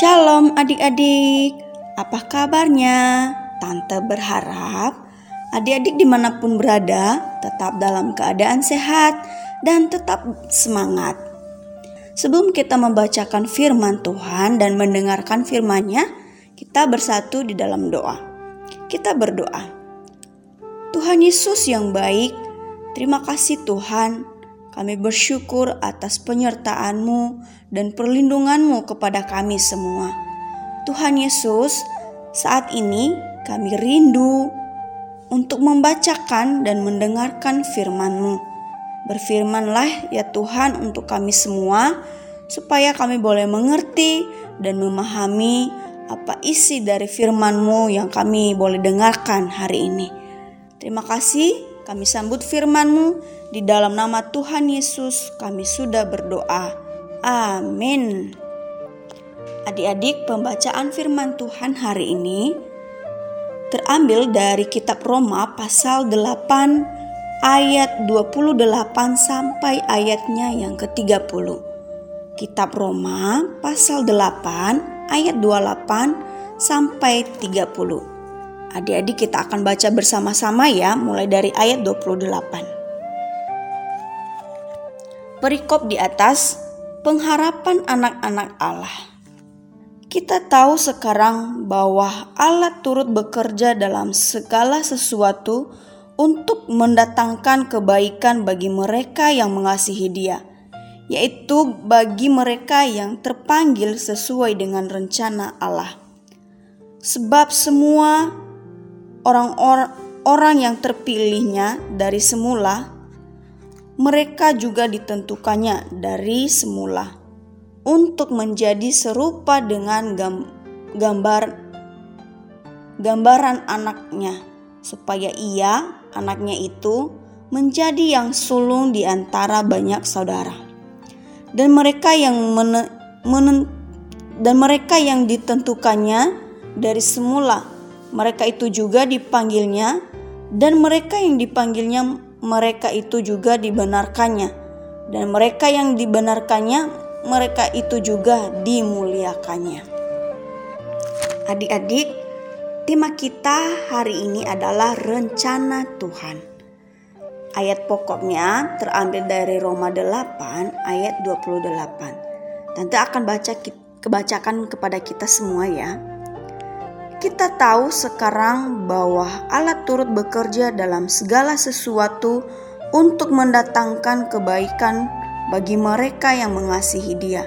Shalom adik-adik, apa kabarnya? Tante berharap adik-adik di mana pun berada tetap dalam keadaan sehat dan tetap semangat. Sebelum kita membacakan firman Tuhan dan mendengarkan firman-Nya, kita bersatu di dalam doa. Kita berdoa. Tuhan Yesus yang baik, terima kasih Tuhan kami bersyukur atas penyertaan-Mu dan perlindungan-Mu kepada kami semua. Tuhan Yesus, saat ini kami rindu untuk membacakan dan mendengarkan firman-Mu. Berfirmanlah ya Tuhan untuk kami semua, supaya kami boleh mengerti dan memahami apa isi dari firman-Mu yang kami boleh dengarkan hari ini. Terima kasih kami sambut firman-Mu di dalam nama Tuhan Yesus kami sudah berdoa. Amin. Adik-adik, pembacaan firman Tuhan hari ini terambil dari kitab Roma pasal 8 ayat 28 sampai ayatnya yang ke-30. Kitab Roma pasal 8 ayat 28 sampai 30. Adik-adik kita akan baca bersama-sama ya mulai dari ayat 28. Perikop di atas pengharapan anak-anak Allah. Kita tahu sekarang bahwa Allah turut bekerja dalam segala sesuatu untuk mendatangkan kebaikan bagi mereka yang mengasihi Dia, yaitu bagi mereka yang terpanggil sesuai dengan rencana Allah. Sebab semua orang-orang orang yang terpilihnya dari semula mereka juga ditentukannya dari semula untuk menjadi serupa dengan gambar gambaran anaknya supaya ia anaknya itu menjadi yang sulung di antara banyak saudara. Dan mereka yang men, men, dan mereka yang ditentukannya dari semula mereka itu juga dipanggilnya dan mereka yang dipanggilnya mereka itu juga dibenarkannya, dan mereka yang dibenarkannya, mereka itu juga dimuliakannya. Adik-adik, tema kita hari ini adalah rencana Tuhan. Ayat pokoknya terambil dari Roma 8 ayat 28. Tante akan baca kebacakan kepada kita semua ya. Kita tahu sekarang bahwa Allah turut bekerja dalam segala sesuatu untuk mendatangkan kebaikan bagi mereka yang mengasihi Dia,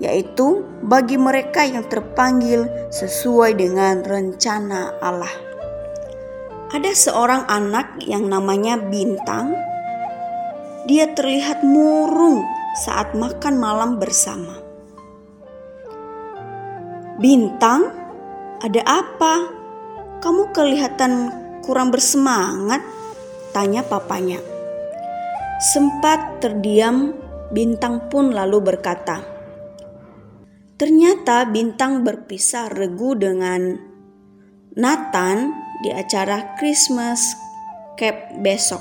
yaitu bagi mereka yang terpanggil sesuai dengan rencana Allah. Ada seorang anak yang namanya Bintang. Dia terlihat murung saat makan malam bersama. Bintang ada apa? Kamu kelihatan kurang bersemangat? Tanya papanya. Sempat terdiam, Bintang pun lalu berkata, Ternyata Bintang berpisah regu dengan Nathan di acara Christmas Cap besok.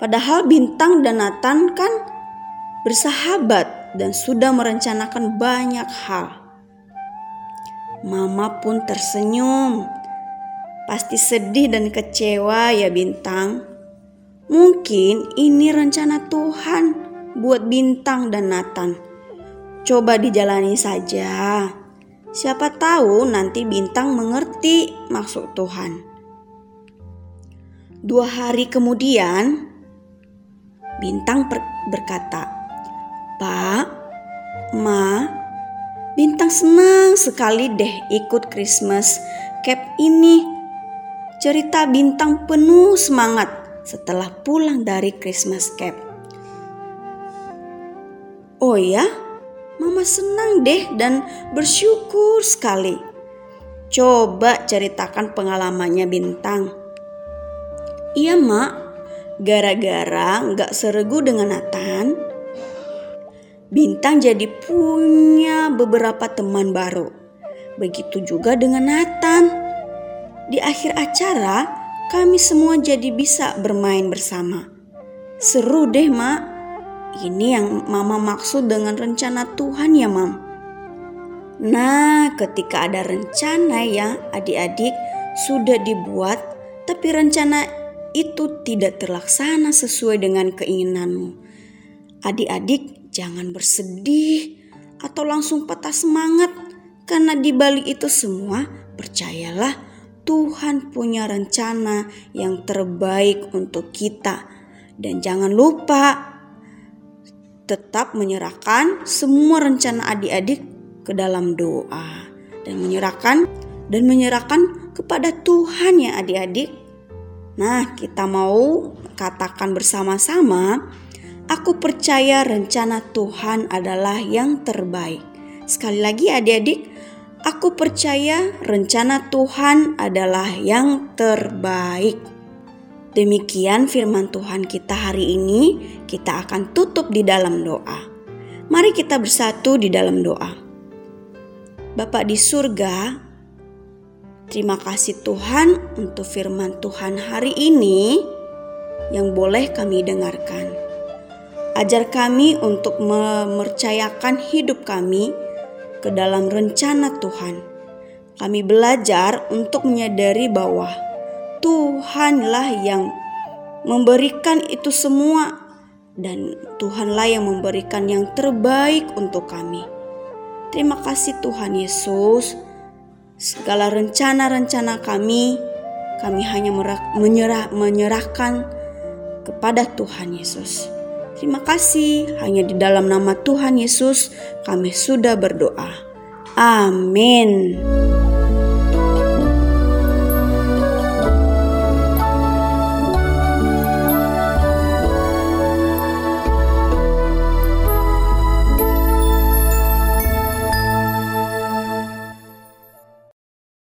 Padahal Bintang dan Nathan kan bersahabat dan sudah merencanakan banyak hal. Mama pun tersenyum. Pasti sedih dan kecewa ya Bintang. Mungkin ini rencana Tuhan buat Bintang dan Nathan. Coba dijalani saja. Siapa tahu nanti Bintang mengerti maksud Tuhan. Dua hari kemudian, Bintang berkata, "Pak, Ma, Bintang senang sekali deh ikut Christmas Cap ini. Cerita Bintang penuh semangat setelah pulang dari Christmas Cap. Oh ya, Mama senang deh dan bersyukur sekali. Coba ceritakan pengalamannya Bintang. Iya mak, gara-gara nggak seregu dengan Nathan, Bintang jadi punya beberapa teman baru. Begitu juga dengan Nathan. Di akhir acara, kami semua jadi bisa bermain bersama. Seru deh, Mak. Ini yang Mama maksud dengan rencana Tuhan ya, Mam. Nah, ketika ada rencana ya adik-adik sudah dibuat, tapi rencana itu tidak terlaksana sesuai dengan keinginanmu. Adik-adik jangan bersedih atau langsung patah semangat karena di balik itu semua percayalah Tuhan punya rencana yang terbaik untuk kita. Dan jangan lupa tetap menyerahkan semua rencana adik-adik ke dalam doa dan menyerahkan dan menyerahkan kepada Tuhan ya adik-adik. Nah, kita mau katakan bersama-sama, aku percaya rencana Tuhan adalah yang terbaik. Sekali lagi adik-adik, aku percaya rencana Tuhan adalah yang terbaik. Demikian firman Tuhan kita hari ini, kita akan tutup di dalam doa. Mari kita bersatu di dalam doa. Bapak di surga, terima kasih Tuhan untuk firman Tuhan hari ini yang boleh kami dengarkan. Ajar kami untuk mempercayakan hidup kami ke dalam rencana Tuhan. Kami belajar untuk menyadari bahwa Tuhanlah yang memberikan itu semua dan Tuhanlah yang memberikan yang terbaik untuk kami. Terima kasih Tuhan Yesus. Segala rencana-rencana kami, kami hanya menyerah, menyerahkan kepada Tuhan Yesus. Terima kasih, hanya di dalam nama Tuhan Yesus kami sudah berdoa. Amin.